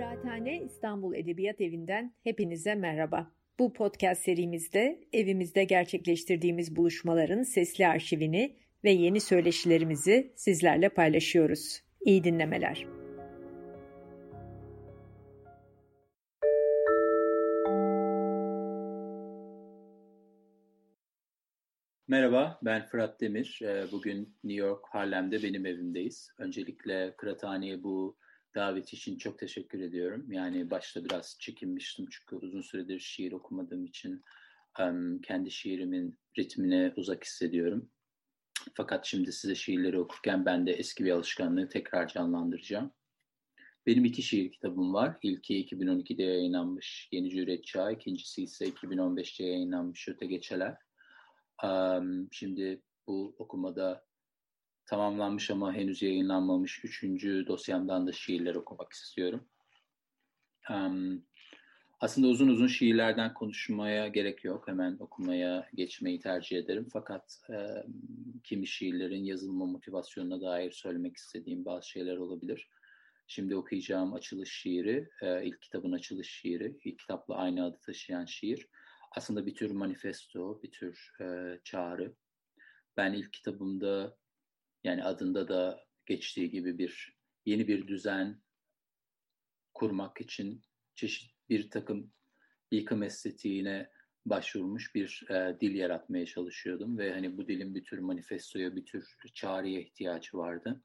Kıraathane İstanbul Edebiyat Evi'nden hepinize merhaba. Bu podcast serimizde evimizde gerçekleştirdiğimiz buluşmaların sesli arşivini ve yeni söyleşilerimizi sizlerle paylaşıyoruz. İyi dinlemeler. Merhaba, ben Fırat Demir. Ee, bugün New York, Harlem'de benim evimdeyiz. Öncelikle Kıraathane'ye bu davet için çok teşekkür ediyorum. Yani başta biraz çekinmiştim çünkü uzun süredir şiir okumadığım için kendi şiirimin ritmine uzak hissediyorum. Fakat şimdi size şiirleri okurken ben de eski bir alışkanlığı tekrar canlandıracağım. Benim iki şiir kitabım var. İlki 2012'de yayınlanmış Yeni Cüret Çağ, ikincisi ise 2015'te yayınlanmış Öte Geçeler. Şimdi bu okumada tamamlanmış ama henüz yayınlanmamış üçüncü dosyamdan da şiirler okumak istiyorum. aslında uzun uzun şiirlerden konuşmaya gerek yok. Hemen okumaya geçmeyi tercih ederim. Fakat kimi şiirlerin yazılma motivasyonuna dair söylemek istediğim bazı şeyler olabilir. Şimdi okuyacağım açılış şiiri, ilk kitabın açılış şiiri, ilk kitapla aynı adı taşıyan şiir aslında bir tür manifesto, bir tür e, çağrı. Ben ilk kitabımda yani adında da geçtiği gibi bir yeni bir düzen kurmak için çeşit bir takım yıkım estetiğine başvurmuş bir e, dil yaratmaya çalışıyordum ve hani bu dilin bir tür manifestoya, bir tür çağrıya ihtiyacı vardı.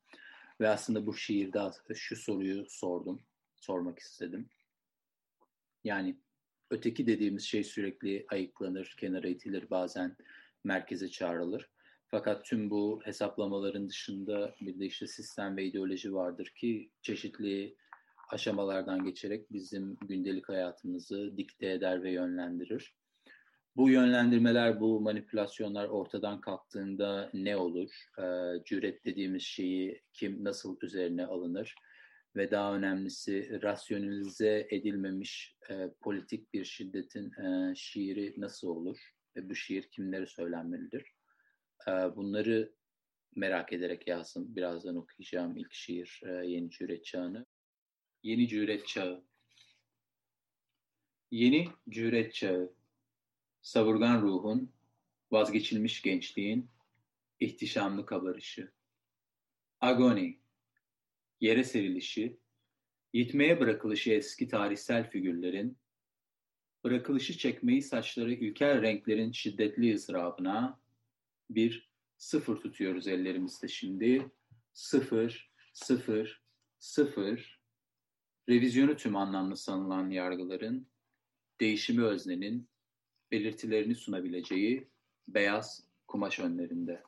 Ve aslında bu şiirde şu soruyu sordum, sormak istedim. Yani öteki dediğimiz şey sürekli ayıklanır, kenara itilir, bazen merkeze çağrılır. Fakat tüm bu hesaplamaların dışında bir de işte sistem ve ideoloji vardır ki çeşitli aşamalardan geçerek bizim gündelik hayatımızı dikte eder ve yönlendirir. Bu yönlendirmeler, bu manipülasyonlar ortadan kalktığında ne olur? Ee, cüret dediğimiz şeyi kim nasıl üzerine alınır? ve daha önemlisi rasyonalize edilmemiş e, politik bir şiddetin e, şiiri nasıl olur ve bu şiir kimlere söylenmelidir? E, bunları merak ederek yazdım. Birazdan okuyacağım ilk şiir e, Yeni Cüret Çağı'nı. Yeni Cüret Çağı Yeni Cüret Çağı Savurgan ruhun, vazgeçilmiş gençliğin, ihtişamlı kabarışı. Agony yere serilişi, yitmeye bırakılışı eski tarihsel figürlerin, bırakılışı çekmeyi saçları ülker renklerin şiddetli ızdırabına bir sıfır tutuyoruz ellerimizde şimdi. Sıfır, sıfır, sıfır. Revizyonu tüm anlamlı sanılan yargıların, değişimi öznenin, belirtilerini sunabileceği beyaz kumaş önlerinde.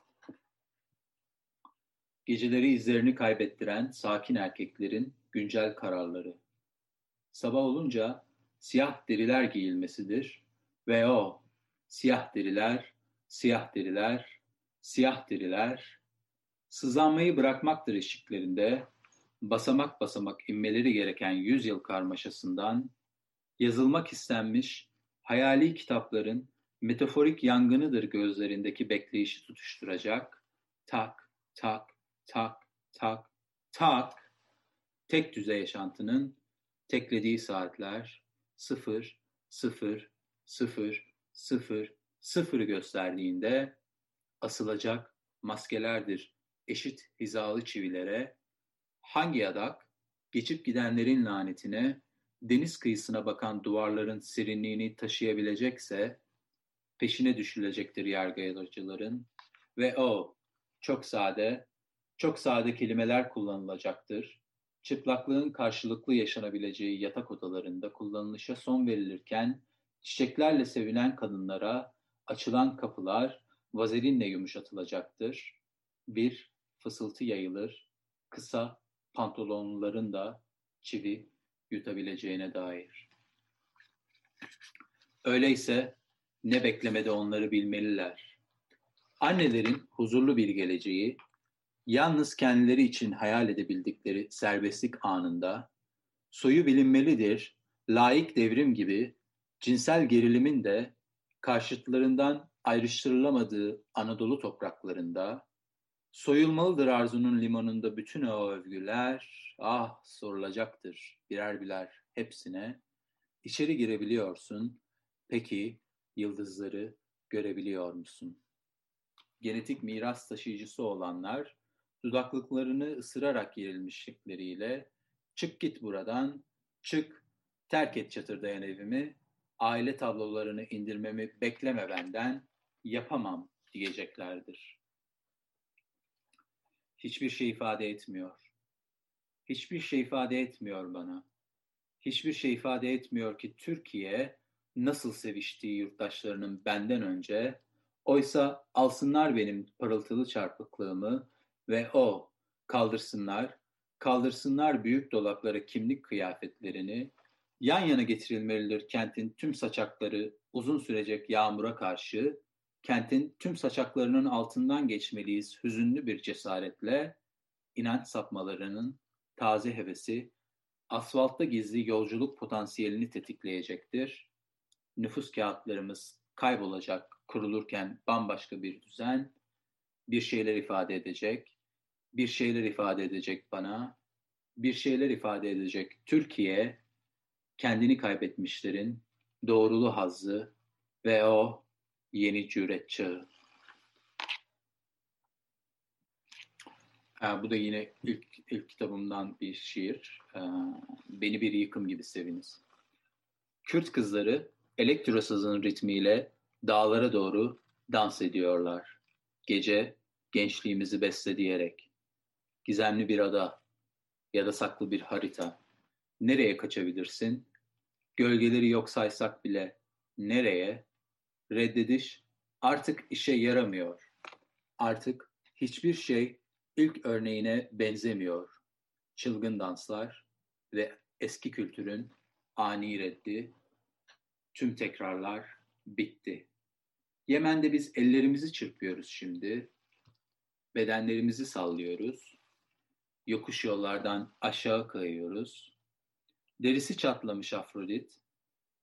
Geceleri izlerini kaybettiren sakin erkeklerin güncel kararları. Sabah olunca siyah deriler giyilmesidir ve o siyah deriler, siyah deriler, siyah deriler sızlanmayı bırakmaktır eşiklerinde basamak basamak inmeleri gereken yüzyıl karmaşasından yazılmak istenmiş hayali kitapların metaforik yangınıdır gözlerindeki bekleyişi tutuşturacak. Tak tak tak, tak, tak, tek düzey yaşantının teklediği saatler. Sıfır, sıfır, sıfır, sıfır, sıfırı gösterdiğinde asılacak maskelerdir eşit hizalı çivilere, hangi yadak geçip gidenlerin lanetine, deniz kıyısına bakan duvarların serinliğini taşıyabilecekse, peşine düşülecektir yargılayıcıların ve o çok sade, çok sade kelimeler kullanılacaktır. Çıplaklığın karşılıklı yaşanabileceği yatak odalarında kullanılışa son verilirken çiçeklerle sevinen kadınlara açılan kapılar vazelinle yumuşatılacaktır. Bir fısıltı yayılır, kısa pantolonların da çivi yutabileceğine dair. Öyleyse ne beklemede onları bilmeliler. Annelerin huzurlu bir geleceği, yalnız kendileri için hayal edebildikleri serbestlik anında, soyu bilinmelidir, laik devrim gibi cinsel gerilimin de karşıtlarından ayrıştırılamadığı Anadolu topraklarında, Soyulmalıdır arzunun limanında bütün o övgüler, ah sorulacaktır birer birer hepsine. İçeri girebiliyorsun, peki yıldızları görebiliyor musun? Genetik miras taşıyıcısı olanlar, dudaklıklarını ısırarak yerilmişlikleriyle, çık git buradan, çık, terk et çatırdayan evimi, aile tablolarını indirmemi bekleme benden, yapamam diyeceklerdir. Hiçbir şey ifade etmiyor. Hiçbir şey ifade etmiyor bana. Hiçbir şey ifade etmiyor ki Türkiye nasıl seviştiği yurttaşlarının benden önce, oysa alsınlar benim parıltılı çarpıklığımı ve o kaldırsınlar, kaldırsınlar büyük dolaplara kimlik kıyafetlerini, yan yana getirilmelidir kentin tüm saçakları uzun sürecek yağmura karşı, kentin tüm saçaklarının altından geçmeliyiz hüzünlü bir cesaretle, inanç sapmalarının taze hevesi, asfaltta gizli yolculuk potansiyelini tetikleyecektir. Nüfus kağıtlarımız kaybolacak kurulurken bambaşka bir düzen, bir şeyler ifade edecek, bir şeyler ifade edecek bana, bir şeyler ifade edecek Türkiye, kendini kaybetmişlerin doğrulu hazzı ve o yeni cüret çağı. Ha, bu da yine ilk, ilk kitabımdan bir şiir. Ee, Beni bir yıkım gibi seviniz. Kürt kızları elektrosazın ritmiyle dağlara doğru dans ediyorlar. Gece gençliğimizi besleyerek. Gizemli bir ada ya da saklı bir harita. Nereye kaçabilirsin? Gölgeleri yok saysak bile nereye? Reddediş artık işe yaramıyor. Artık hiçbir şey ilk örneğine benzemiyor. Çılgın danslar ve eski kültürün ani reddi, tüm tekrarlar bitti. Yemen'de biz ellerimizi çırpıyoruz şimdi, bedenlerimizi sallıyoruz, yokuş yollardan aşağı kayıyoruz. Derisi çatlamış Afrodit,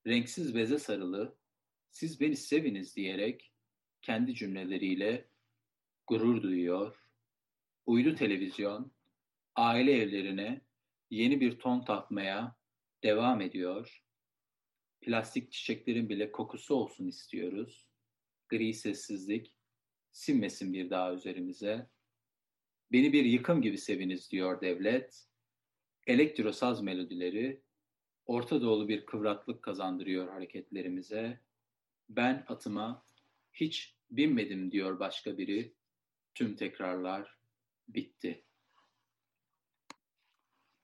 renksiz beze sarılı, siz beni seviniz diyerek kendi cümleleriyle gurur duyuyor. Uydu televizyon, aile evlerine yeni bir ton tatmaya devam ediyor. Plastik çiçeklerin bile kokusu olsun istiyoruz. Gri sessizlik, sinmesin bir daha üzerimize. Beni bir yıkım gibi seviniz diyor devlet. Elektrosaz melodileri Orta Doğulu bir kıvraklık kazandırıyor hareketlerimize. Ben atıma hiç binmedim diyor başka biri. Tüm tekrarlar bitti.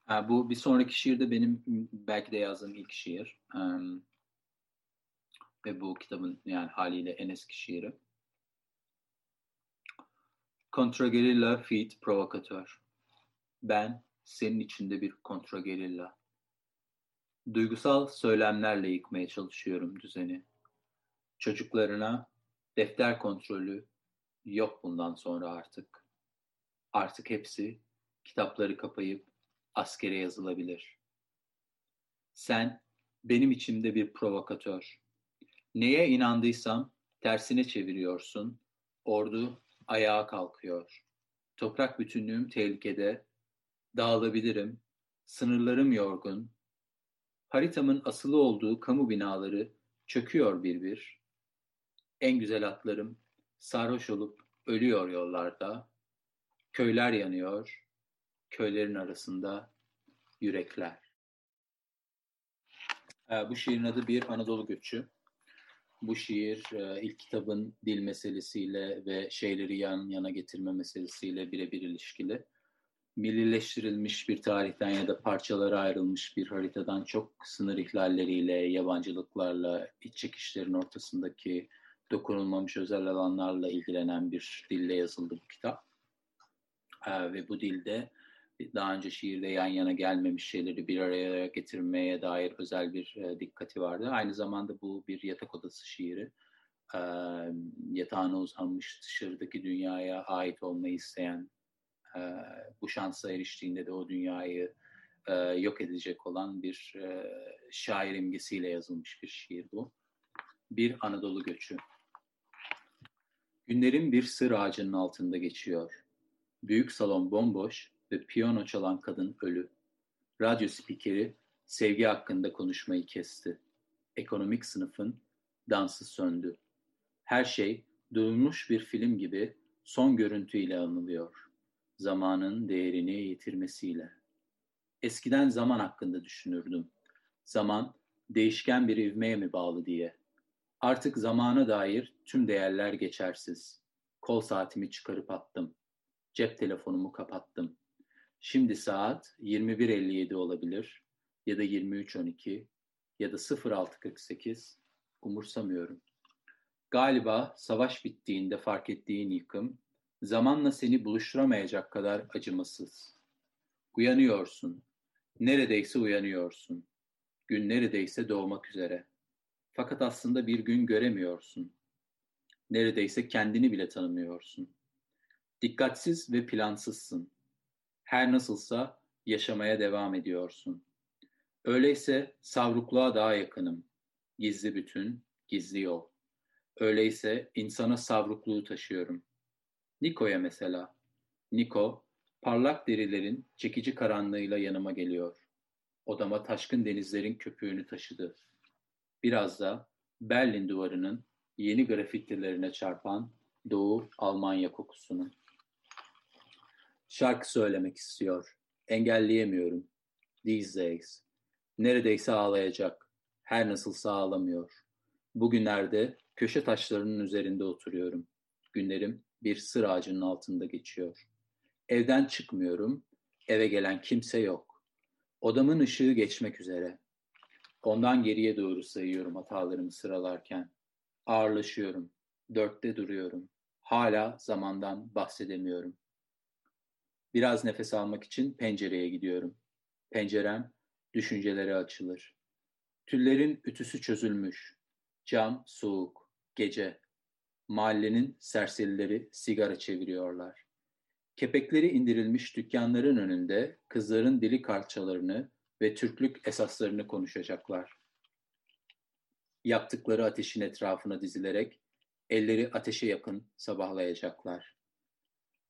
Ha, bu bir sonraki şiir de benim belki de yazdığım ilk şiir. Um, ve bu kitabın yani haliyle en eski şiiri. Kontragerilla feat provokatör. Ben senin içinde bir kontragerilla. Duygusal söylemlerle yıkmaya çalışıyorum düzeni. Çocuklarına defter kontrolü yok bundan sonra artık. Artık hepsi kitapları kapayıp askere yazılabilir. Sen benim içimde bir provokatör. Neye inandıysam tersine çeviriyorsun. Ordu ayağa kalkıyor. Toprak bütünlüğüm tehlikede. Dağılabilirim. Sınırlarım yorgun. Haritamın asılı olduğu kamu binaları çöküyor bir bir. En güzel atlarım sarhoş olup ölüyor yollarda. Köyler yanıyor. Köylerin arasında yürekler. Ee, bu şiirin adı Bir Anadolu Göçü. Bu şiir e, ilk kitabın dil meselesiyle ve şeyleri yan yana getirme meselesiyle birebir ilişkili. Millileştirilmiş bir tarihten ya da parçalara ayrılmış bir haritadan çok sınır ihlalleriyle, yabancılıklarla, iç çekişlerin ortasındaki dokunulmamış özel alanlarla ilgilenen bir dille yazıldı bu kitap. Ee, ve bu dilde daha önce şiirde yan yana gelmemiş şeyleri bir araya getirmeye dair özel bir e, dikkati vardı. Aynı zamanda bu bir yatak odası şiiri. E, yatağına uzanmış dışarıdaki dünyaya ait olmayı isteyen, e, bu şansa eriştiğinde de o dünyayı e, yok edecek olan bir e, şair imgesiyle yazılmış bir şiir bu. Bir Anadolu göçü. Günlerim bir sır ağacının altında geçiyor. Büyük salon bomboş ve piyano çalan kadın ölü. Radyo spikeri sevgi hakkında konuşmayı kesti. Ekonomik sınıfın dansı söndü. Her şey duyulmuş bir film gibi son görüntüyle anılıyor. Zamanın değerini yitirmesiyle. Eskiden zaman hakkında düşünürdüm. Zaman değişken bir ivmeye mi bağlı diye. Artık zamana dair tüm değerler geçersiz. Kol saatimi çıkarıp attım. Cep telefonumu kapattım. Şimdi saat 21.57 olabilir ya da 23.12 ya da 06.48 umursamıyorum. Galiba savaş bittiğinde fark ettiğin yıkım zamanla seni buluşturamayacak kadar acımasız. Uyanıyorsun. Neredeyse uyanıyorsun. Gün neredeyse doğmak üzere. Fakat aslında bir gün göremiyorsun. Neredeyse kendini bile tanımıyorsun. Dikkatsiz ve plansızsın. Her nasılsa yaşamaya devam ediyorsun. Öyleyse savrukluğa daha yakınım. Gizli bütün, gizli yol. Öyleyse insana savrukluğu taşıyorum. Niko'ya mesela. Niko, parlak derilerin çekici karanlığıyla yanıma geliyor. Odama taşkın denizlerin köpüğünü taşıdı. Biraz da Berlin duvarının yeni grafitilerine çarpan Doğu Almanya kokusunu. Şarkı söylemek istiyor. Engelleyemiyorum. These days. Neredeyse ağlayacak. Her nasılsa ağlamıyor. Bugünlerde köşe taşlarının üzerinde oturuyorum. Günlerim bir sır ağacının altında geçiyor. Evden çıkmıyorum. Eve gelen kimse yok. Odamın ışığı geçmek üzere. Ondan geriye doğru sayıyorum hatalarımı sıralarken. Ağırlaşıyorum. Dörtte duruyorum. Hala zamandan bahsedemiyorum. Biraz nefes almak için pencereye gidiyorum. Pencerem düşüncelere açılır. Tüllerin ütüsü çözülmüş. Cam soğuk. Gece. Mahallenin serserileri sigara çeviriyorlar. Kepekleri indirilmiş dükkanların önünde kızların dili kartçalarını ve Türklük esaslarını konuşacaklar. Yaptıkları ateşin etrafına dizilerek elleri ateşe yakın sabahlayacaklar.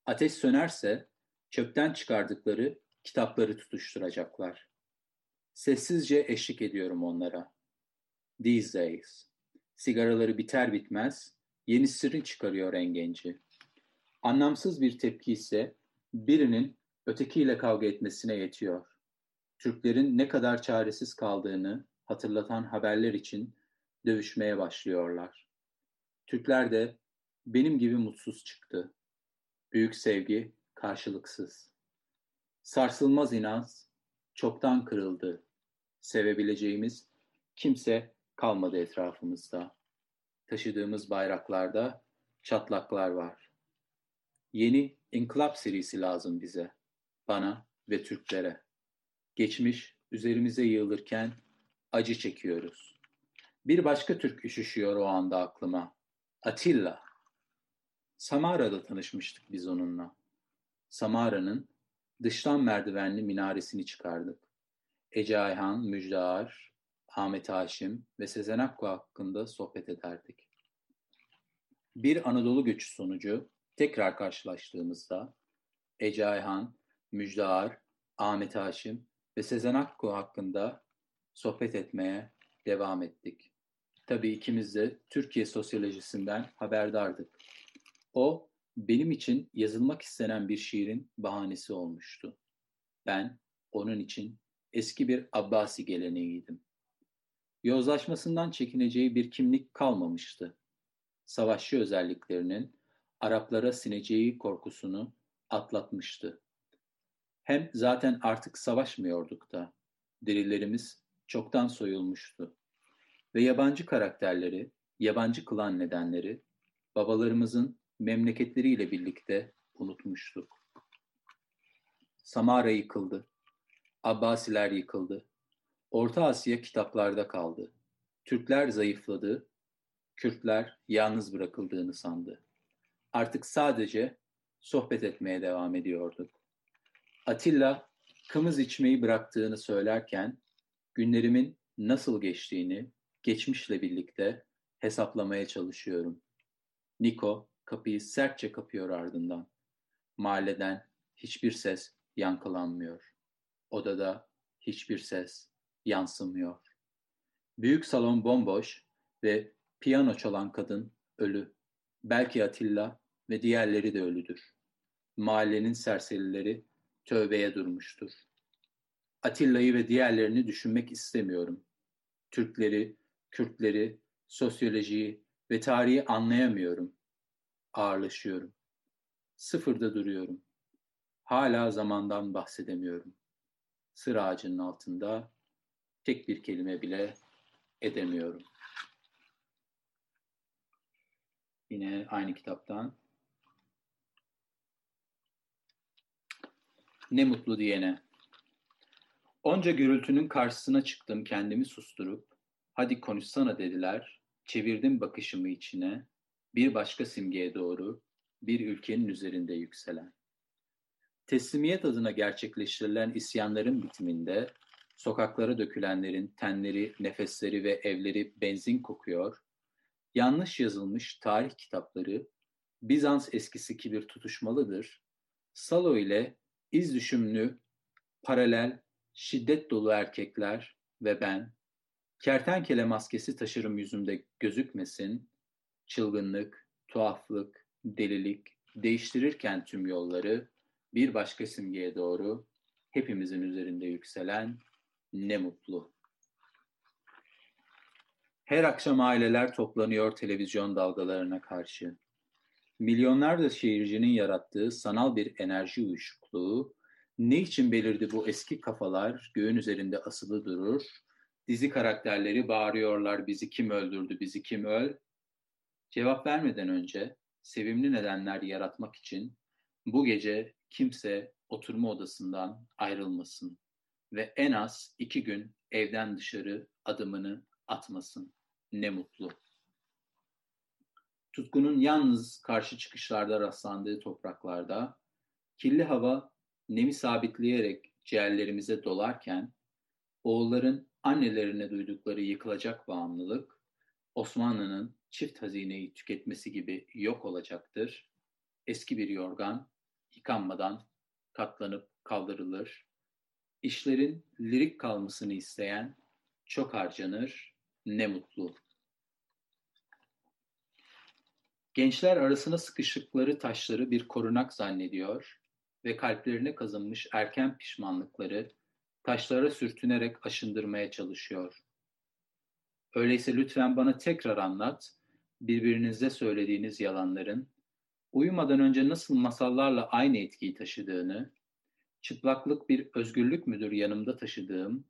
Ateş sönerse çöpten çıkardıkları kitapları tutuşturacaklar. Sessizce eşlik ediyorum onlara. These days. Sigaraları biter bitmez yenisini çıkarıyor en genci. Anlamsız bir tepki ise birinin ötekiyle kavga etmesine yetiyor. Türklerin ne kadar çaresiz kaldığını hatırlatan haberler için dövüşmeye başlıyorlar. Türkler de benim gibi mutsuz çıktı. Büyük sevgi karşılıksız. Sarsılmaz inanç çoktan kırıldı. Sevebileceğimiz kimse kalmadı etrafımızda. Taşıdığımız bayraklarda çatlaklar var. Yeni İnkılap serisi lazım bize, bana ve Türklere. Geçmiş üzerimize yığılırken acı çekiyoruz. Bir başka Türk üşüşüyor o anda aklıma. Atilla. Samara'da tanışmıştık biz onunla. Samara'nın dıştan merdivenli minaresini çıkardık. Ece Ayhan, Müjdear, Ahmet Haşim ve Sezen Akku hakkında sohbet ederdik. Bir Anadolu göçü sonucu tekrar karşılaştığımızda Ece Ayhan, Müjdear, Ahmet Haşim ve Sezen Akku hakkında sohbet etmeye devam ettik. Tabii ikimiz de Türkiye sosyolojisinden haberdardık. O, benim için yazılmak istenen bir şiirin bahanesi olmuştu. Ben, onun için eski bir Abbasi geleneğiydim. Yozlaşmasından çekineceği bir kimlik kalmamıştı. Savaşçı özelliklerinin Araplara sineceği korkusunu atlatmıştı. Hem zaten artık savaşmıyorduk da. Derilerimiz çoktan soyulmuştu. Ve yabancı karakterleri, yabancı kılan nedenleri babalarımızın memleketleriyle birlikte unutmuştuk. Samara yıkıldı. Abbasiler yıkıldı. Orta Asya kitaplarda kaldı. Türkler zayıfladı. Kürtler yalnız bırakıldığını sandı. Artık sadece sohbet etmeye devam ediyorduk. Atilla kımız içmeyi bıraktığını söylerken günlerimin nasıl geçtiğini geçmişle birlikte hesaplamaya çalışıyorum. Niko kapıyı sertçe kapıyor ardından. Mahalleden hiçbir ses yankılanmıyor. Odada hiçbir ses yansımıyor. Büyük salon bomboş ve piyano çalan kadın ölü. Belki Atilla ve diğerleri de ölüdür. Mahallenin serserileri tövbeye durmuştur. Atilla'yı ve diğerlerini düşünmek istemiyorum. Türkleri, Kürtleri, sosyolojiyi ve tarihi anlayamıyorum. Ağırlaşıyorum. Sıfırda duruyorum. Hala zamandan bahsedemiyorum. Sır ağacının altında tek bir kelime bile edemiyorum. Yine aynı kitaptan. Ne mutlu diyene. Onca gürültünün karşısına çıktım kendimi susturup, hadi konuşsana dediler, çevirdim bakışımı içine, bir başka simgeye doğru, bir ülkenin üzerinde yükselen. Teslimiyet adına gerçekleştirilen isyanların bitiminde, sokaklara dökülenlerin tenleri, nefesleri ve evleri benzin kokuyor, yanlış yazılmış tarih kitapları, Bizans eskisi kibir tutuşmalıdır, Salo ile iz düşümlü, paralel, şiddet dolu erkekler ve ben, kertenkele maskesi taşırım yüzümde gözükmesin, çılgınlık, tuhaflık, delilik, değiştirirken tüm yolları bir başka simgeye doğru hepimizin üzerinde yükselen ne mutlu. Her akşam aileler toplanıyor televizyon dalgalarına karşı. Milyonlarca şehircinin yarattığı sanal bir enerji uyuşukluğu, ne için belirdi bu eski kafalar göğün üzerinde asılı durur, dizi karakterleri bağırıyorlar bizi kim öldürdü, bizi kim öl. Cevap vermeden önce sevimli nedenler yaratmak için bu gece kimse oturma odasından ayrılmasın ve en az iki gün evden dışarı adımını atmasın. Ne mutlu. Tutkunun yalnız karşı çıkışlarda rastlandığı topraklarda, kirli hava nemi sabitleyerek ciğerlerimize dolarken, oğulların annelerine duydukları yıkılacak bağımlılık, Osmanlı'nın çift hazineyi tüketmesi gibi yok olacaktır. Eski bir yorgan yıkanmadan katlanıp kaldırılır. İşlerin lirik kalmasını isteyen çok harcanır, ne mutlu. Gençler arasına sıkışıkları taşları bir korunak zannediyor ve kalplerine kazınmış erken pişmanlıkları taşlara sürtünerek aşındırmaya çalışıyor. Öyleyse lütfen bana tekrar anlat, birbirinize söylediğiniz yalanların, uyumadan önce nasıl masallarla aynı etkiyi taşıdığını, çıplaklık bir özgürlük müdür yanımda taşıdığım,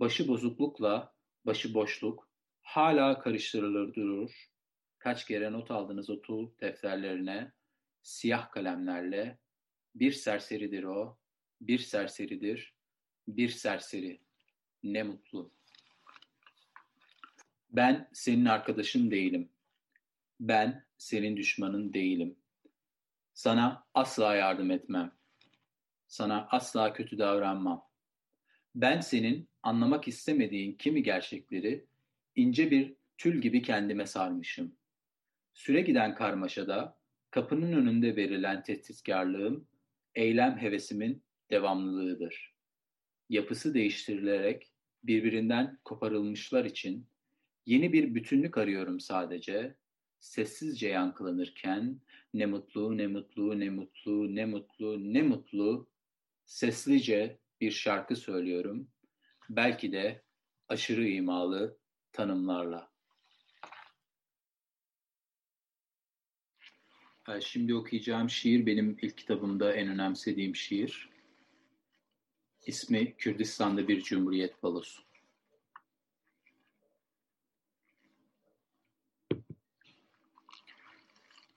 başı bozuklukla başı boşluk hala karıştırılır durur. Kaç kere not aldınız o tul defterlerine, siyah kalemlerle, bir serseridir o, bir serseridir, bir serseri. Ne mutlu. Ben senin arkadaşın değilim. Ben senin düşmanın değilim. Sana asla yardım etmem. Sana asla kötü davranmam. Ben senin anlamak istemediğin kimi gerçekleri ince bir tül gibi kendime sarmışım. Süre giden karmaşada kapının önünde verilen tehditkarlığım, eylem hevesimin devamlılığıdır. Yapısı değiştirilerek birbirinden koparılmışlar için yeni bir bütünlük arıyorum sadece. Sessizce yankılanırken ne mutlu, ne mutlu, ne mutlu, ne mutlu, ne mutlu seslice bir şarkı söylüyorum. Belki de aşırı imalı tanımlarla. Şimdi okuyacağım şiir benim ilk kitabımda en önemsediğim şiir. İsmi Kürdistan'da bir Cumhuriyet Balosu.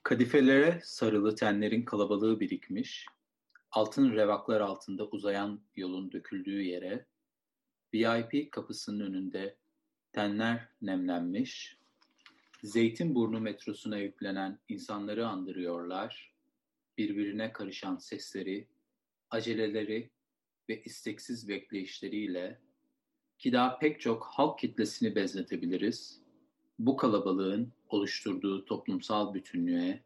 Kadifelere sarılı tenlerin kalabalığı birikmiş, altın revaklar altında uzayan yolun döküldüğü yere, VIP kapısının önünde tenler nemlenmiş, Zeytinburnu metrosuna yüklenen insanları andırıyorlar, birbirine karışan sesleri, aceleleri ve isteksiz bekleyişleriyle ki daha pek çok halk kitlesini bezletebiliriz, bu kalabalığın oluşturduğu toplumsal bütünlüğe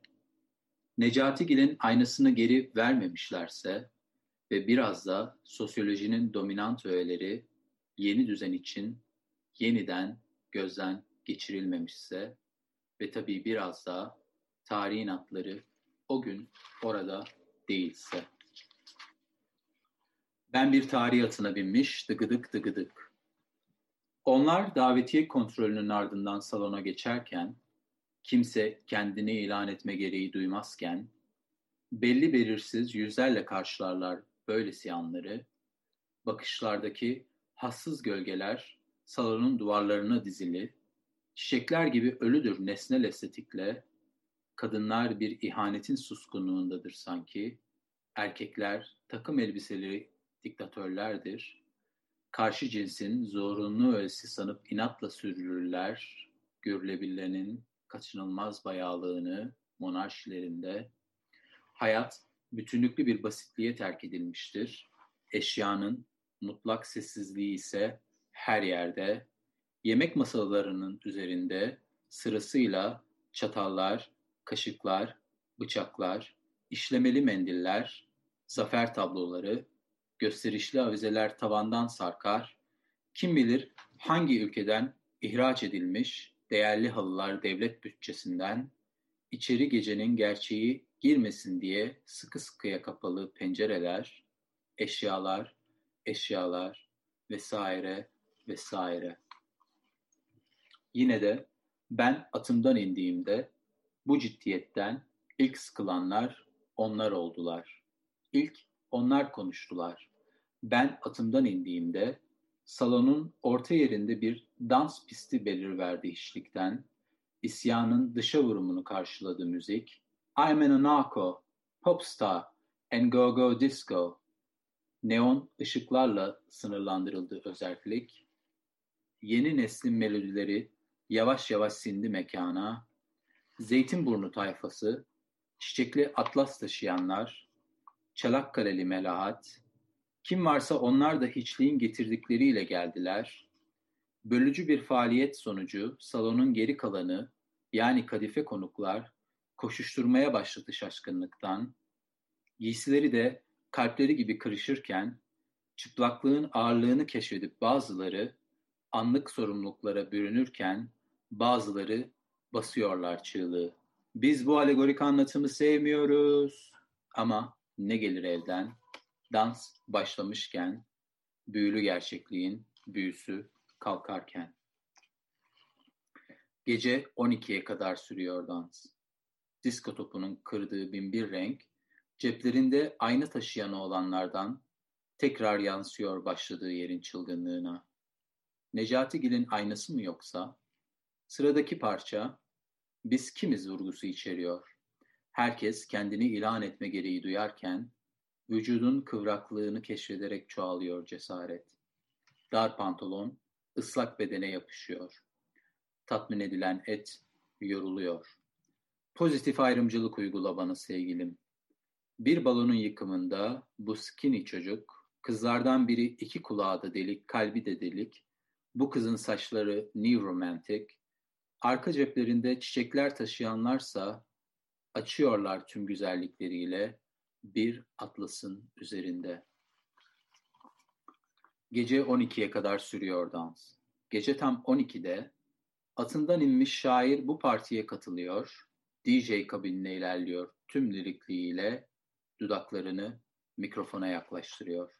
Necati Gil'in aynasını geri vermemişlerse ve biraz da sosyolojinin dominant öğeleri yeni düzen için yeniden gözden geçirilmemişse ve tabii biraz da tarihin atları o gün orada değilse. Ben bir tarih atına binmiş dıgıdık dıgıdık. Onlar davetiye kontrolünün ardından salona geçerken, kimse kendini ilan etme gereği duymazken, belli belirsiz yüzlerle karşılarlar böylesi anları, bakışlardaki hassız gölgeler salonun duvarlarına dizili, çiçekler gibi ölüdür nesnel estetikle, kadınlar bir ihanetin suskunluğundadır sanki, erkekler takım elbiseleri diktatörlerdir, karşı cinsin zorunlu öğesi sanıp inatla sürdürürler, görülebilenin kaçınılmaz bayağılığını monarşilerinde, hayat bütünlüklü bir basitliğe terk edilmiştir, eşyanın mutlak sessizliği ise her yerde, yemek masalarının üzerinde sırasıyla çatallar, kaşıklar, bıçaklar, işlemeli mendiller, zafer tabloları, gösterişli avizeler tavandan sarkar, kim bilir hangi ülkeden ihraç edilmiş değerli halılar devlet bütçesinden, içeri gecenin gerçeği girmesin diye sıkı sıkıya kapalı pencereler, eşyalar, eşyalar vesaire vesaire. Yine de ben atımdan indiğimde bu ciddiyetten ilk sıkılanlar onlar oldular. İlk onlar konuştular. Ben atımdan indiğimde salonun orta yerinde bir dans pisti belirverdi hiçlikten. İsyanın dışa vurumunu karşıladı müzik. I'm an anarcho, popstar and go-go disco. Neon ışıklarla sınırlandırıldı özellik. Yeni neslin melodileri yavaş yavaş sindi mekana. Zeytinburnu tayfası, çiçekli atlas taşıyanlar, Çanakkale'li Melahat, kim varsa onlar da hiçliğin getirdikleriyle geldiler. Bölücü bir faaliyet sonucu salonun geri kalanı yani kadife konuklar koşuşturmaya başladı şaşkınlıktan. Giysileri de kalpleri gibi kırışırken çıplaklığın ağırlığını keşfedip bazıları anlık sorumluluklara bürünürken bazıları basıyorlar çığlığı. Biz bu alegorik anlatımı sevmiyoruz ama ne gelir elden? Dans başlamışken, büyülü gerçekliğin büyüsü kalkarken. Gece 12'ye kadar sürüyor dans. Disko topunun kırdığı binbir renk, ceplerinde ayna taşıyan olanlardan tekrar yansıyor başladığı yerin çılgınlığına. Necati Gil'in aynası mı yoksa? Sıradaki parça, biz kimiz vurgusu içeriyor. Herkes kendini ilan etme gereği duyarken, Vücudun kıvraklığını keşfederek çoğalıyor cesaret. Dar pantolon ıslak bedene yapışıyor. Tatmin edilen et yoruluyor. Pozitif ayrımcılık uygula bana sevgilim. Bir balonun yıkımında bu skinny çocuk, kızlardan biri iki kulağı da delik, kalbi de delik, bu kızın saçları new romantic, arka ceplerinde çiçekler taşıyanlarsa açıyorlar tüm güzellikleriyle, bir atlasın üzerinde. Gece 12'ye kadar sürüyor dans. Gece tam 12'de atından inmiş şair bu partiye katılıyor. DJ kabinine ilerliyor tüm lirikliğiyle dudaklarını mikrofona yaklaştırıyor.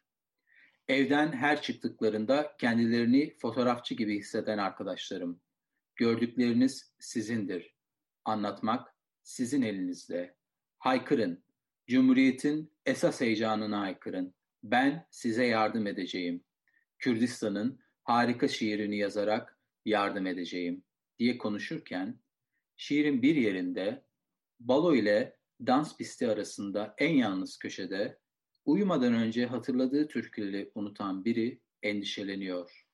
Evden her çıktıklarında kendilerini fotoğrafçı gibi hisseden arkadaşlarım. Gördükleriniz sizindir. Anlatmak sizin elinizde. Haykırın, Cumhuriyetin esas heyecanına aykırın. Ben size yardım edeceğim. Kürdistan'ın harika şiirini yazarak yardım edeceğim diye konuşurken şiirin bir yerinde balo ile dans pisti arasında en yalnız köşede uyumadan önce hatırladığı türküleri unutan biri endişeleniyor.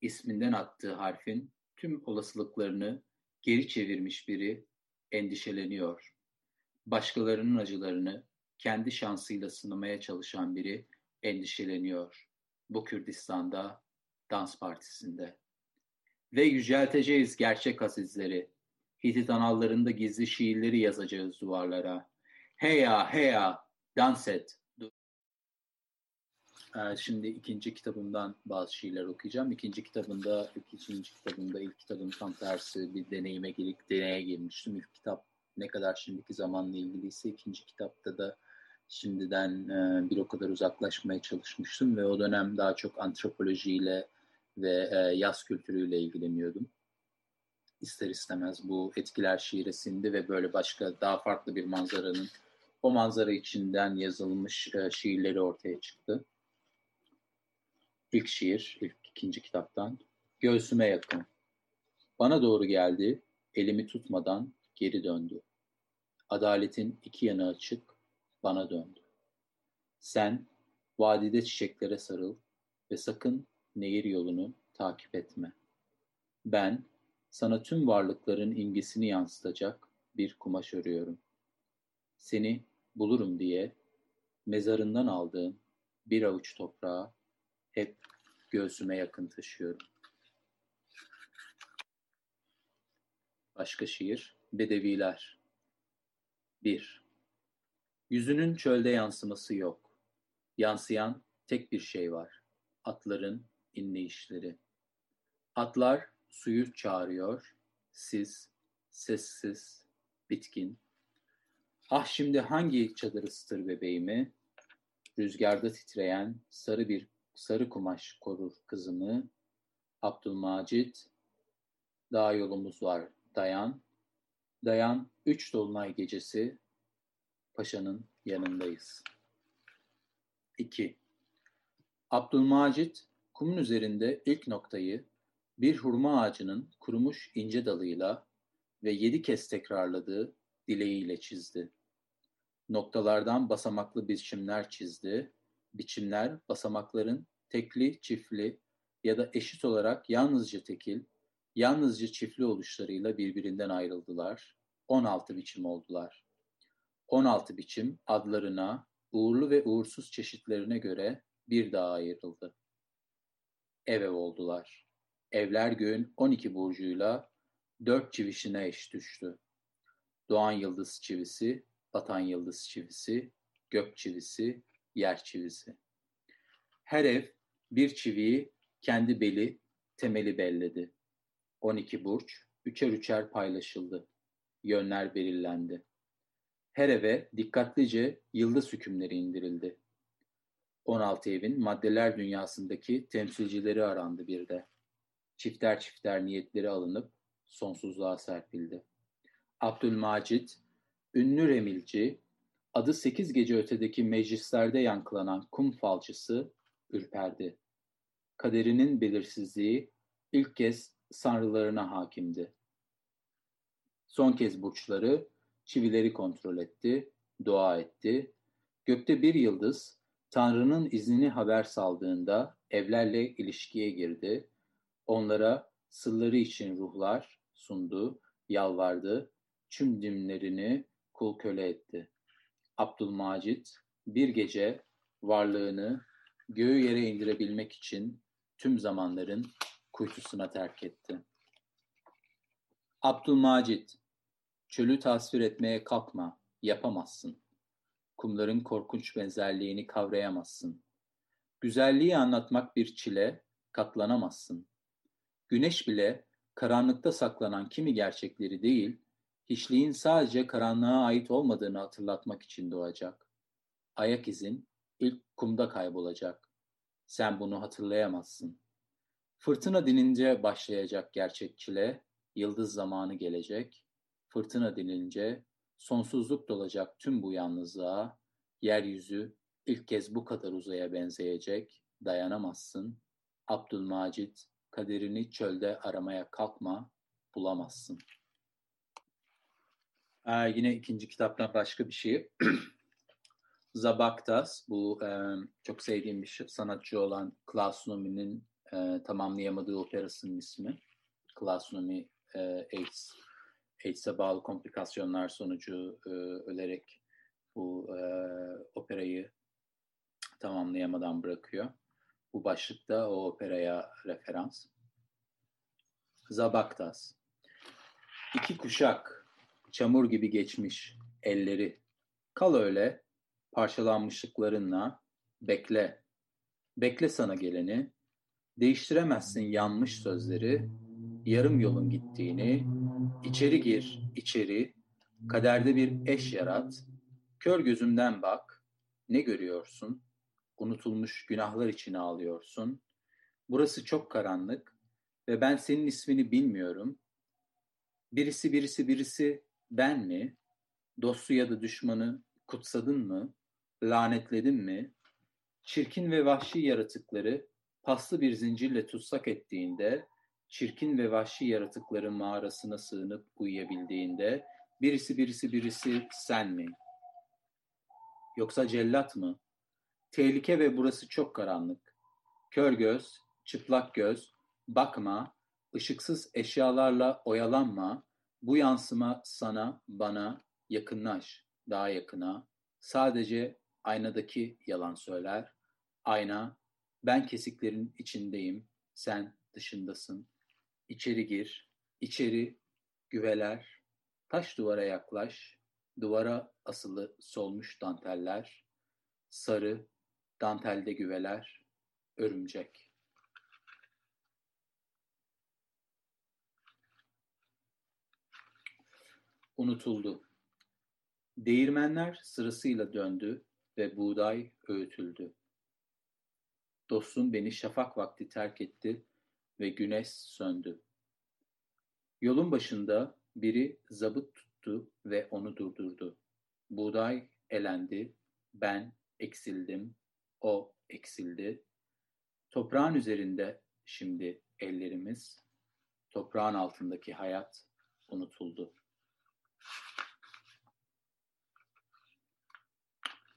İsminden attığı harfin tüm olasılıklarını geri çevirmiş biri endişeleniyor başkalarının acılarını kendi şansıyla sınamaya çalışan biri endişeleniyor. Bu Kürdistan'da, dans partisinde. Ve yücelteceğiz gerçek azizleri. Hitit anallarında gizli şiirleri yazacağız duvarlara. Heya heya dans et. Ee, şimdi ikinci kitabımdan bazı şiirler okuyacağım. İkinci kitabında, ikinci kitabında, ilk kitabın tam tersi bir deneyime girip deneye girmiştim. İlk kitap ne kadar şimdiki zamanla ilgiliyse ikinci kitapta da şimdiden e, bir o kadar uzaklaşmaya çalışmıştım ve o dönem daha çok antropolojiyle ve e, yaz kültürüyle ilgileniyordum. İster istemez bu etkiler şiiresinde ve böyle başka daha farklı bir manzaranın o manzara içinden yazılmış e, şiirleri ortaya çıktı. İlk şiir, ilk ikinci kitaptan. Göğsüme yakın. Bana doğru geldi, elimi tutmadan geri döndü. Adaletin iki yanı açık, bana döndü. Sen vadide çiçeklere sarıl ve sakın nehir yolunu takip etme. Ben sana tüm varlıkların imgesini yansıtacak bir kumaş örüyorum. Seni bulurum diye mezarından aldığım bir avuç toprağı hep göğsüme yakın taşıyorum. Başka şiir, Bedeviler. 1. Yüzünün çölde yansıması yok. Yansıyan tek bir şey var. Atların inleyişleri. Atlar suyu çağırıyor. Siz, sessiz, bitkin. Ah şimdi hangi çadır ısıtır bebeğimi? Rüzgarda titreyen sarı bir sarı kumaş korur kızımı. Abdülmacit, dağ yolumuz var, dayan. Dayan, üç dolunay gecesi, paşanın yanındayız. 2. Abdülmacit, kumun üzerinde ilk noktayı bir hurma ağacının kurumuş ince dalıyla ve yedi kez tekrarladığı dileğiyle çizdi. Noktalardan basamaklı biçimler çizdi. Biçimler basamakların tekli, çiftli ya da eşit olarak yalnızca tekil, yalnızca çiftli oluşlarıyla birbirinden ayrıldılar. 16 biçim oldular. 16 biçim adlarına, uğurlu ve uğursuz çeşitlerine göre bir daha ayrıldı. Ev ev oldular. Evler göğün 12 burcuyla dört çivişine eş düştü. Doğan yıldız çivisi, batan yıldız çivisi, gök çivisi, yer çivisi. Her ev bir çiviyi kendi beli, temeli belledi. 12 burç üçer üçer paylaşıldı. Yönler belirlendi. Her eve dikkatlice yıldız hükümleri indirildi. 16 evin maddeler dünyasındaki temsilcileri arandı bir de. Çifter çifter niyetleri alınıp sonsuzluğa serpildi. Abdülmacit, ünlü remilci, adı sekiz gece ötedeki meclislerde yankılanan kum falcısı ürperdi. Kaderinin belirsizliği ilk kez sanrılarına hakimdi. Son kez burçları, çivileri kontrol etti, dua etti. Gökte bir yıldız, Tanrı'nın iznini haber saldığında evlerle ilişkiye girdi. Onlara sırları için ruhlar sundu, yalvardı, tüm dimlerini kul köle etti. Abdülmacit bir gece varlığını göğü yere indirebilmek için tüm zamanların kuytusuna terk etti. Abdülmacit, çölü tasvir etmeye kalkma, yapamazsın. Kumların korkunç benzerliğini kavrayamazsın. Güzelliği anlatmak bir çile, katlanamazsın. Güneş bile karanlıkta saklanan kimi gerçekleri değil, hiçliğin sadece karanlığa ait olmadığını hatırlatmak için doğacak. Ayak izin ilk kumda kaybolacak. Sen bunu hatırlayamazsın. Fırtına dinince başlayacak gerçek çile, yıldız zamanı gelecek. Fırtına dinince sonsuzluk dolacak tüm bu yalnızlığa, yeryüzü ilk kez bu kadar uzaya benzeyecek, dayanamazsın. Abdülmacit, kaderini çölde aramaya kalkma, bulamazsın. Ee, yine ikinci kitaptan başka bir şey. Zabaktas, bu e, çok sevdiğim bir sanatçı olan Klaus Nomi'nin e, tamamlayamadığı operasının ismi. Klaus Nomi e, AIDS, AIDS'e bağlı komplikasyonlar sonucu e, ölerek bu e, operayı tamamlayamadan bırakıyor. Bu başlıkta o operaya referans. Zabaktas. İki kuşak, çamur gibi geçmiş elleri. Kal öyle, parçalanmışlıklarınla, bekle. Bekle sana geleni, değiştiremezsin yanmış sözleri, yarım yolun gittiğini, içeri gir, içeri, kaderde bir eş yarat, kör gözümden bak, ne görüyorsun? Unutulmuş günahlar için ağlıyorsun. Burası çok karanlık ve ben senin ismini bilmiyorum. Birisi birisi birisi ben mi? Dostu ya da düşmanı kutsadın mı? Lanetledin mi? Çirkin ve vahşi yaratıkları paslı bir zincirle tutsak ettiğinde, çirkin ve vahşi yaratıkların mağarasına sığınıp uyuyabildiğinde, birisi birisi birisi sen mi? Yoksa cellat mı? Tehlike ve burası çok karanlık. Kör göz, çıplak göz, bakma, ışıksız eşyalarla oyalanma, bu yansıma sana, bana yakınlaş, daha yakına. Sadece aynadaki yalan söyler. Ayna, ben kesiklerin içindeyim, sen dışındasın. İçeri gir, içeri güveler, taş duvara yaklaş, duvara asılı solmuş danteller, sarı, dantelde güveler, örümcek. Unutuldu. Değirmenler sırasıyla döndü ve buğday öğütüldü. Dostum beni şafak vakti terk etti ve güneş söndü. Yolun başında biri zabıt tuttu ve onu durdurdu. Buğday elendi, ben eksildim, o eksildi. Toprağın üzerinde şimdi ellerimiz, toprağın altındaki hayat unutuldu.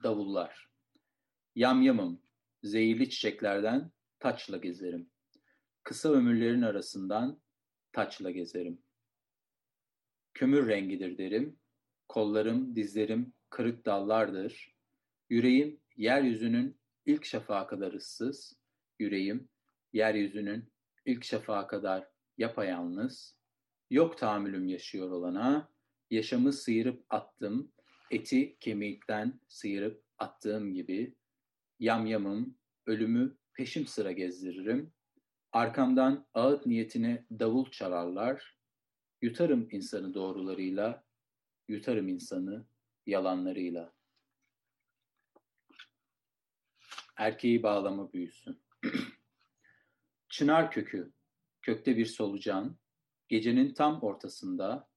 Davullar. Yamyamım, zehirli çiçeklerden taçla gezerim. Kısa ömürlerin arasından taçla gezerim. Kömür rengidir derim, kollarım, dizlerim kırık dallardır. Yüreğim yeryüzünün ilk şafağı kadar ıssız, yüreğim yeryüzünün ilk şafağı kadar yapayalnız. Yok tahammülüm yaşıyor olana, yaşamı sıyırıp attım, eti kemikten sıyırıp attığım gibi, yamyamım, ölümü peşim sıra gezdiririm, arkamdan ağıt niyetine davul çalarlar, yutarım insanı doğrularıyla, yutarım insanı yalanlarıyla. Erkeği bağlama büyüsün. Çınar kökü, kökte bir solucan, gecenin tam ortasında,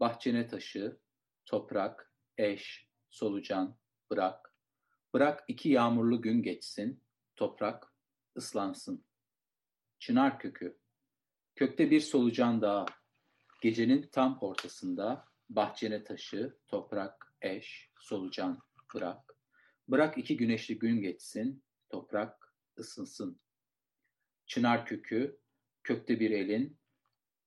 bahçene taşı, toprak, eş, solucan, bırak. Bırak iki yağmurlu gün geçsin, toprak ıslansın. Çınar kökü, kökte bir solucan daha, gecenin tam ortasında, bahçene taşı, toprak, eş, solucan, bırak. Bırak iki güneşli gün geçsin, toprak ısınsın. Çınar kökü, kökte bir elin,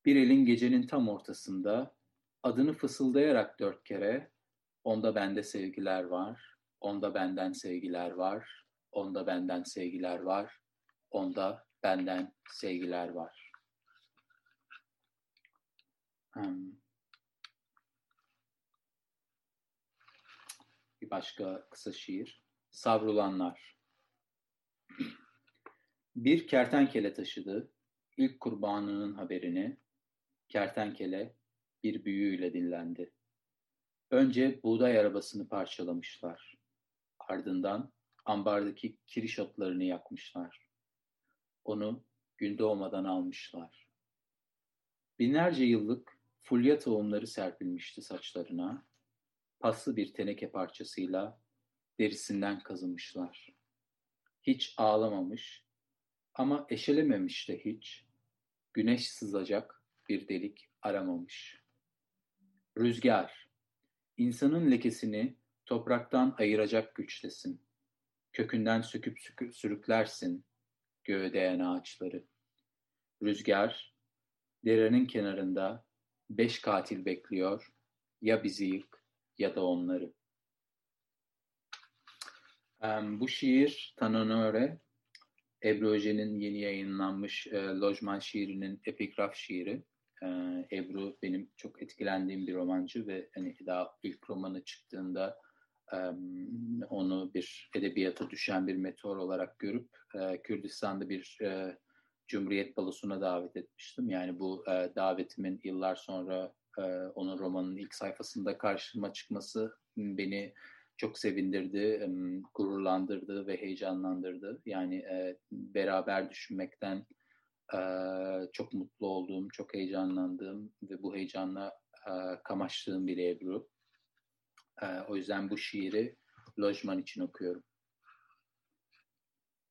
bir elin gecenin tam ortasında, adını fısıldayarak dört kere, onda bende sevgiler var, onda benden sevgiler var, onda benden sevgiler var, onda benden sevgiler var. Hmm. Bir başka kısa şiir. Savrulanlar. Bir kertenkele taşıdı ilk kurbanının haberini. Kertenkele bir büyüyle dinlendi. Önce buğday arabasını parçalamışlar. Ardından ambardaki kiriş otlarını yakmışlar. Onu gün doğmadan almışlar. Binlerce yıllık fulya tohumları serpilmişti saçlarına. Paslı bir teneke parçasıyla derisinden kazımışlar. Hiç ağlamamış ama eşelememiş de hiç. Güneş sızacak bir delik aramamış. Rüzgar, insanın lekesini topraktan ayıracak güçtesin. Kökünden söküp sürüklersin göğe değen ağaçları. Rüzgar, derenin kenarında beş katil bekliyor, ya bizi yık ya da onları. Bu şiir Tanonöre, Ebru Öce'nin yeni yayınlanmış e, Lojman şiirinin epigraf şiiri. E, Ebru benim çok etkilendiğim bir romancı ve hani daha ilk romanı çıktığında onu bir edebiyata düşen bir meteor olarak görüp Kürdistan'da bir Cumhuriyet Balosu'na davet etmiştim. Yani bu davetimin yıllar sonra onun romanının ilk sayfasında karşıma çıkması beni çok sevindirdi, gururlandırdı ve heyecanlandırdı. Yani beraber düşünmekten çok mutlu olduğum, çok heyecanlandığım ve bu heyecanla kamaştığım bir Ebru. O yüzden bu şiiri lojman için okuyorum.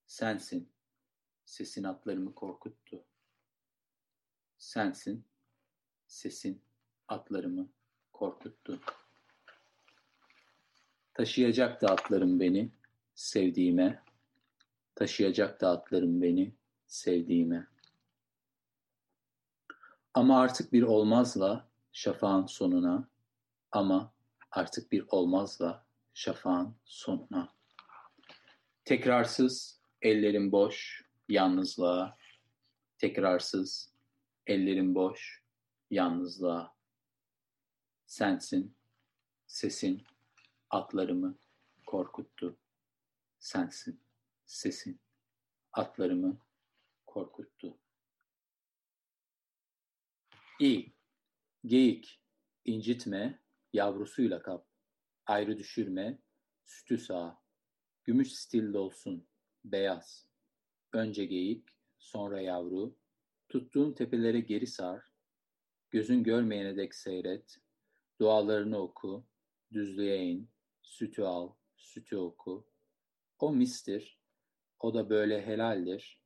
Sensin, sesin atlarımı korkuttu. Sensin, sesin atlarımı korkuttu. Taşıyacak da atlarım beni sevdiğime, taşıyacak da atlarım beni sevdiğime. Ama artık bir olmazla şafağın sonuna, ama artık bir olmazla şafağın sonuna. Tekrarsız, ellerim boş, yalnızlığa. Tekrarsız, ellerim boş, yalnızlığa. Sensin, sesin, atlarımı korkuttu. Sensin, sesin, atlarımı korkuttu. İyi, geyik, incitme, yavrusuyla kap, ayrı düşürme, sütü sağ, gümüş stil olsun, beyaz. Önce geyik, sonra yavru, tuttuğun tepelere geri sar, gözün görmeyene dek seyret, dualarını oku, düzlüğe in, sütü al, sütü oku. O mistir, o da böyle helaldir.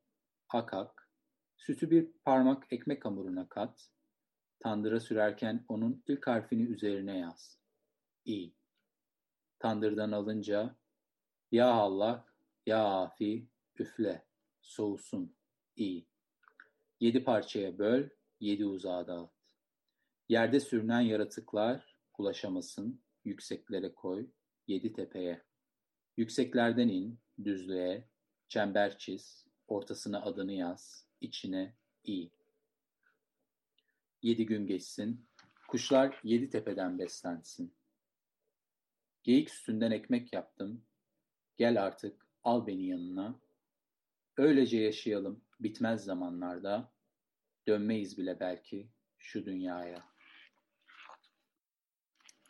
Akak, sütü bir parmak ekmek hamuruna kat, tandıra sürerken onun ilk harfini üzerine yaz. İ. Tandırdan alınca, ya Allah, ya afi, üfle, soğusun, İ. Yedi parçaya böl, yedi uzağa dağıt. Yerde sürünen yaratıklar ulaşamasın, yükseklere koy, yedi tepeye. Yükseklerden in, düzlüğe, çember çiz, ortasına adını yaz, içine i. Yedi gün geçsin, kuşlar yedi tepeden beslensin. Geyik üstünden ekmek yaptım, gel artık al beni yanına. Öylece yaşayalım bitmez zamanlarda, dönmeyiz bile belki şu dünyaya.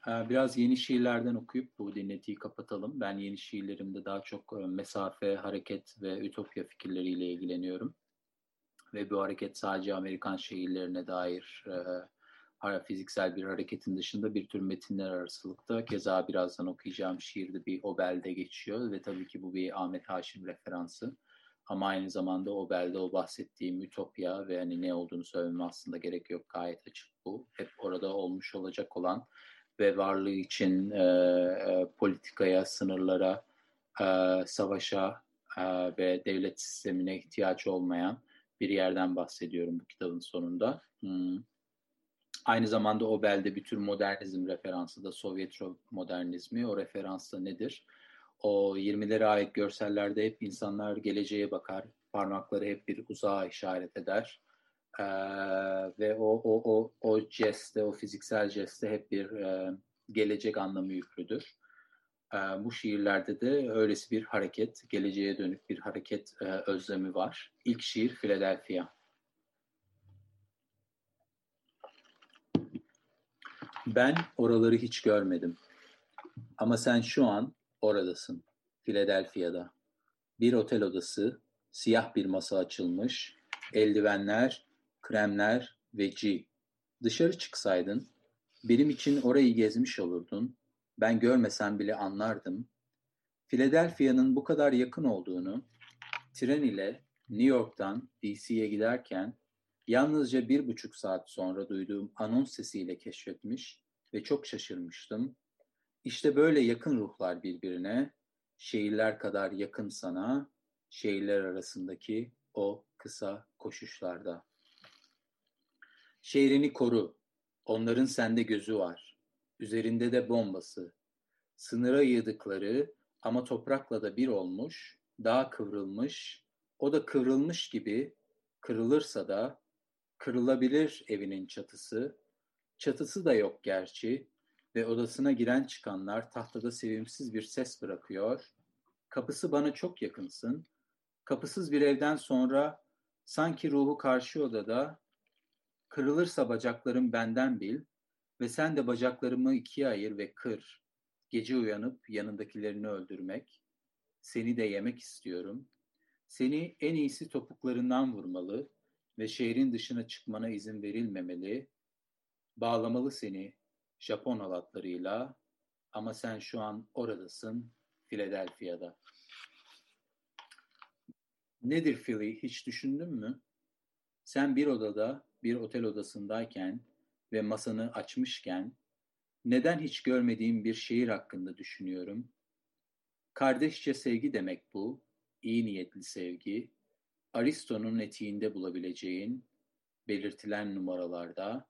Ee, biraz yeni şiirlerden okuyup bu dinletiyi kapatalım. Ben yeni şiirlerimde daha çok e, mesafe, hareket ve ütopya fikirleriyle ilgileniyorum. Ve bu hareket sadece Amerikan şehirlerine dair e, fiziksel bir hareketin dışında bir tür metinler arasılıkta. Keza birazdan okuyacağım şiirde bir Obel'de geçiyor ve tabii ki bu bir Ahmet Haşim referansı. Ama aynı zamanda Obel'de o bahsettiğim ütopya ve hani ne olduğunu söylemem aslında gerek yok. Gayet açık bu. Hep orada olmuş olacak olan ve varlığı için e, e, politikaya, sınırlara, e, savaşa e, ve devlet sistemine ihtiyaç olmayan bir yerden bahsediyorum bu kitabın sonunda. Hmm. Aynı zamanda o belde bir tür modernizm referansı da Sovyet modernizmi. O referans da nedir? O 20'lere ait görsellerde hep insanlar geleceğe bakar, parmakları hep bir uzağa işaret eder e, ve o o o o jeste, o fiziksel jeste hep bir e, gelecek anlamı yüklüdür. E, bu şiirlerde de öylesi bir hareket, geleceğe dönük bir hareket e, özlemi var. İlk şiir Philadelphia. Ben oraları hiç görmedim. Ama sen şu an oradasın, Philadelphia'da. Bir otel odası, siyah bir masa açılmış, eldivenler kremler ve G. Dışarı çıksaydın, benim için orayı gezmiş olurdun, ben görmesem bile anlardım. Philadelphia'nın bu kadar yakın olduğunu, tren ile New York'tan DC'ye giderken yalnızca bir buçuk saat sonra duyduğum anons sesiyle keşfetmiş ve çok şaşırmıştım. İşte böyle yakın ruhlar birbirine, şehirler kadar yakın sana, şehirler arasındaki o kısa koşuşlarda. Şehrini koru. Onların sende gözü var. Üzerinde de bombası. Sınıra yığdıkları ama toprakla da bir olmuş, daha kıvrılmış, o da kıvrılmış gibi kırılırsa da Kırılabilir evinin çatısı, çatısı da yok gerçi ve odasına giren çıkanlar tahtada sevimsiz bir ses bırakıyor. Kapısı bana çok yakınsın. Kapısız bir evden sonra sanki ruhu karşı odada kırılırsa bacaklarım benden bil ve sen de bacaklarımı ikiye ayır ve kır. Gece uyanıp yanındakilerini öldürmek. Seni de yemek istiyorum. Seni en iyisi topuklarından vurmalı ve şehrin dışına çıkmana izin verilmemeli. Bağlamalı seni Japon halatlarıyla ama sen şu an oradasın, Philadelphia'da. Nedir Philly hiç düşündün mü? Sen bir odada, bir otel odasındayken ve masanı açmışken neden hiç görmediğim bir şehir hakkında düşünüyorum? Kardeşçe sevgi demek bu, iyi niyetli sevgi, Aristo'nun etiğinde bulabileceğin belirtilen numaralarda,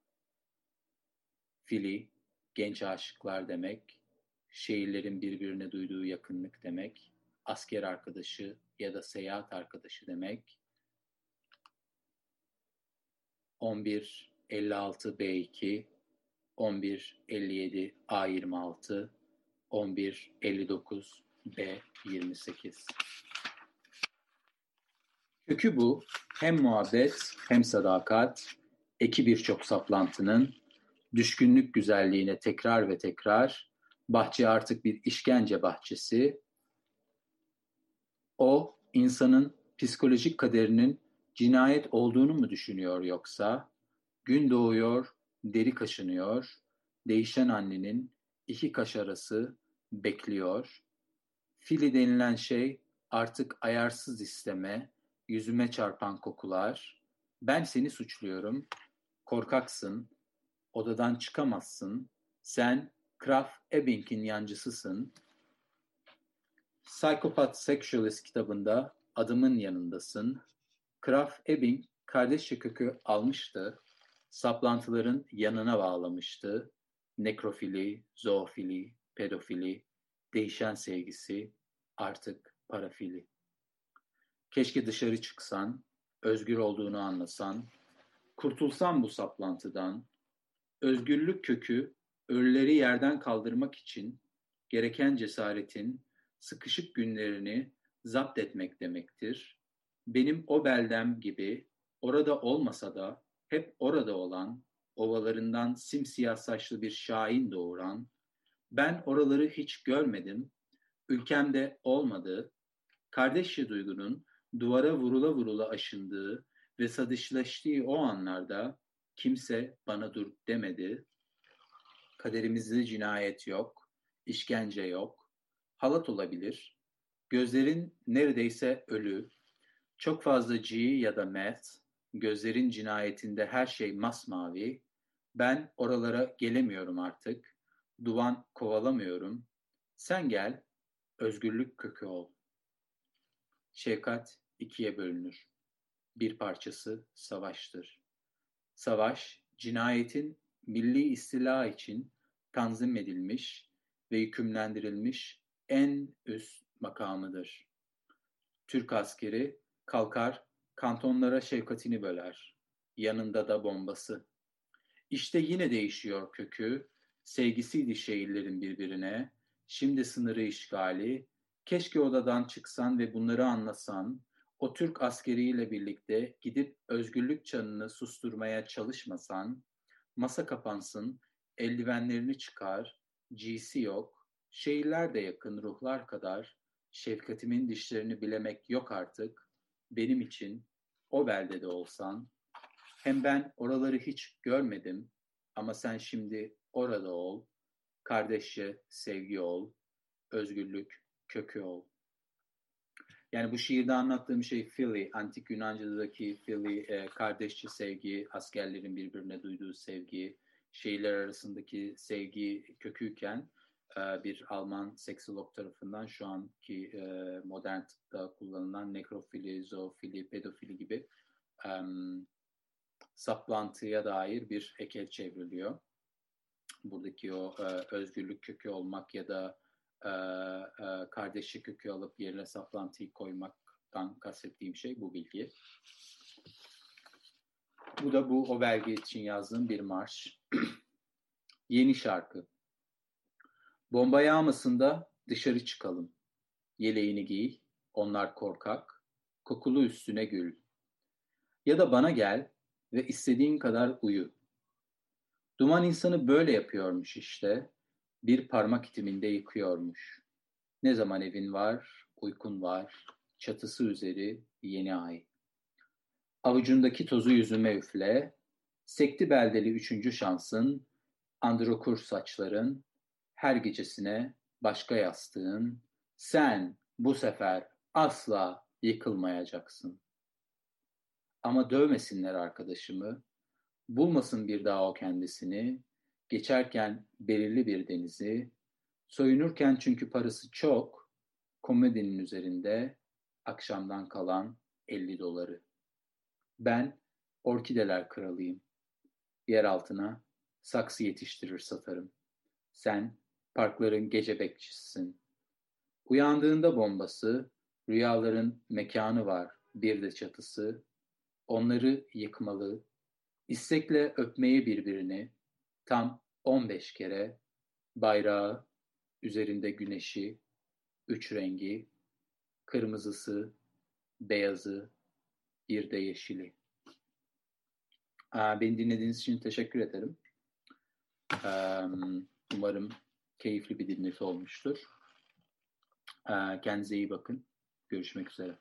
Fili, genç aşıklar demek, şehirlerin birbirine duyduğu yakınlık demek, asker arkadaşı ya da seyahat arkadaşı demek, 11 56 B2 11 57 A26 11 59 B28 Kökü bu. Hem muhabbet hem sadakat, eki birçok saplantının, düşkünlük güzelliğine tekrar ve tekrar, bahçe artık bir işkence bahçesi, o insanın psikolojik kaderinin cinayet olduğunu mu düşünüyor yoksa, gün doğuyor, deri kaşınıyor, değişen annenin iki kaş arası bekliyor, fili denilen şey artık ayarsız isteme, yüzüme çarpan kokular, ben seni suçluyorum, korkaksın, odadan çıkamazsın, sen Kraf Ebink'in yancısısın. Psychopath Sexualist kitabında adımın yanındasın. Kraf Ebing kardeşçe kökü almıştı, saplantıların yanına bağlamıştı. Nekrofili, zoofili, pedofili, değişen sevgisi, artık parafili. Keşke dışarı çıksan, özgür olduğunu anlasan, kurtulsan bu saplantıdan. Özgürlük kökü ölüleri yerden kaldırmak için gereken cesaretin sıkışık günlerini zapt etmek demektir. Benim o beldem gibi orada olmasa da hep orada olan, ovalarından simsiyah saçlı bir şahin doğuran, ben oraları hiç görmedim, ülkemde olmadı, kardeşçe duygunun duvara vurula vurula aşındığı ve sadışlaştığı o anlarda kimse bana dur demedi. Kaderimizde cinayet yok, işkence yok, halat olabilir, gözlerin neredeyse ölü, çok fazla G ya da meth, gözlerin cinayetinde her şey masmavi, ben oralara gelemiyorum artık, duvan kovalamıyorum, sen gel, özgürlük kökü ol. Şefkat ikiye bölünür. Bir parçası savaştır. Savaş, cinayetin milli istila için tanzim edilmiş ve hükümlendirilmiş en üst makamıdır. Türk askeri kalkar kantonlara şefkatini böler. Yanında da bombası. İşte yine değişiyor kökü. Sevgisiydi şehirlerin birbirine. Şimdi sınırı işgali. Keşke odadan çıksan ve bunları anlasan. O Türk askeriyle birlikte gidip özgürlük çanını susturmaya çalışmasan. Masa kapansın, eldivenlerini çıkar, giysi yok, şehirler de yakın ruhlar kadar, şefkatimin dişlerini bilemek yok artık, benim için o beldede olsan, hem ben oraları hiç görmedim ama sen şimdi orada ol, kardeşçe sevgi ol, özgürlük kökü ol. Yani bu şiirde anlattığım şey Philly, antik Yunanca'daki Philly, e, kardeşçe sevgi, askerlerin birbirine duyduğu sevgi, şehirler arasındaki sevgi köküyken bir Alman seksolog tarafından şu anki e, modern tıpta kullanılan nekrofili, zoofili, pedofili gibi e, saplantıya dair bir ekel çevriliyor. Buradaki o e, özgürlük kökü olmak ya da e, e, kardeşi kökü alıp yerine saplantıyı koymaktan kastettiğim şey bu bilgi. Bu da bu o belge için yazdığım bir marş. Yeni şarkı. Bomba yağmasın da dışarı çıkalım. Yeleğini giy, onlar korkak, kokulu üstüne gül. Ya da bana gel ve istediğin kadar uyu. Duman insanı böyle yapıyormuş işte, bir parmak itiminde yıkıyormuş. Ne zaman evin var, uykun var, çatısı üzeri yeni ay. Avucundaki tozu yüzüme üfle, sekti beldeli üçüncü şansın, androkur saçların, her gecesine başka yastığın, sen bu sefer asla yıkılmayacaksın. Ama dövmesinler arkadaşımı, bulmasın bir daha o kendisini, geçerken belirli bir denizi, soyunurken çünkü parası çok, komedinin üzerinde akşamdan kalan 50 doları. Ben orkideler kralıyım. Yer altına saksı yetiştirir satarım. Sen parkların gece bekçisisin. Uyandığında bombası, rüyaların mekanı var, bir de çatısı. Onları yıkmalı, istekle öpmeyi birbirini, tam 15 kere, bayrağı, üzerinde güneşi, üç rengi, kırmızısı, beyazı, bir de yeşili. Beni dinlediğiniz için teşekkür ederim. Umarım keyifli bir dinleti olmuştur. Kendinize iyi bakın. Görüşmek üzere.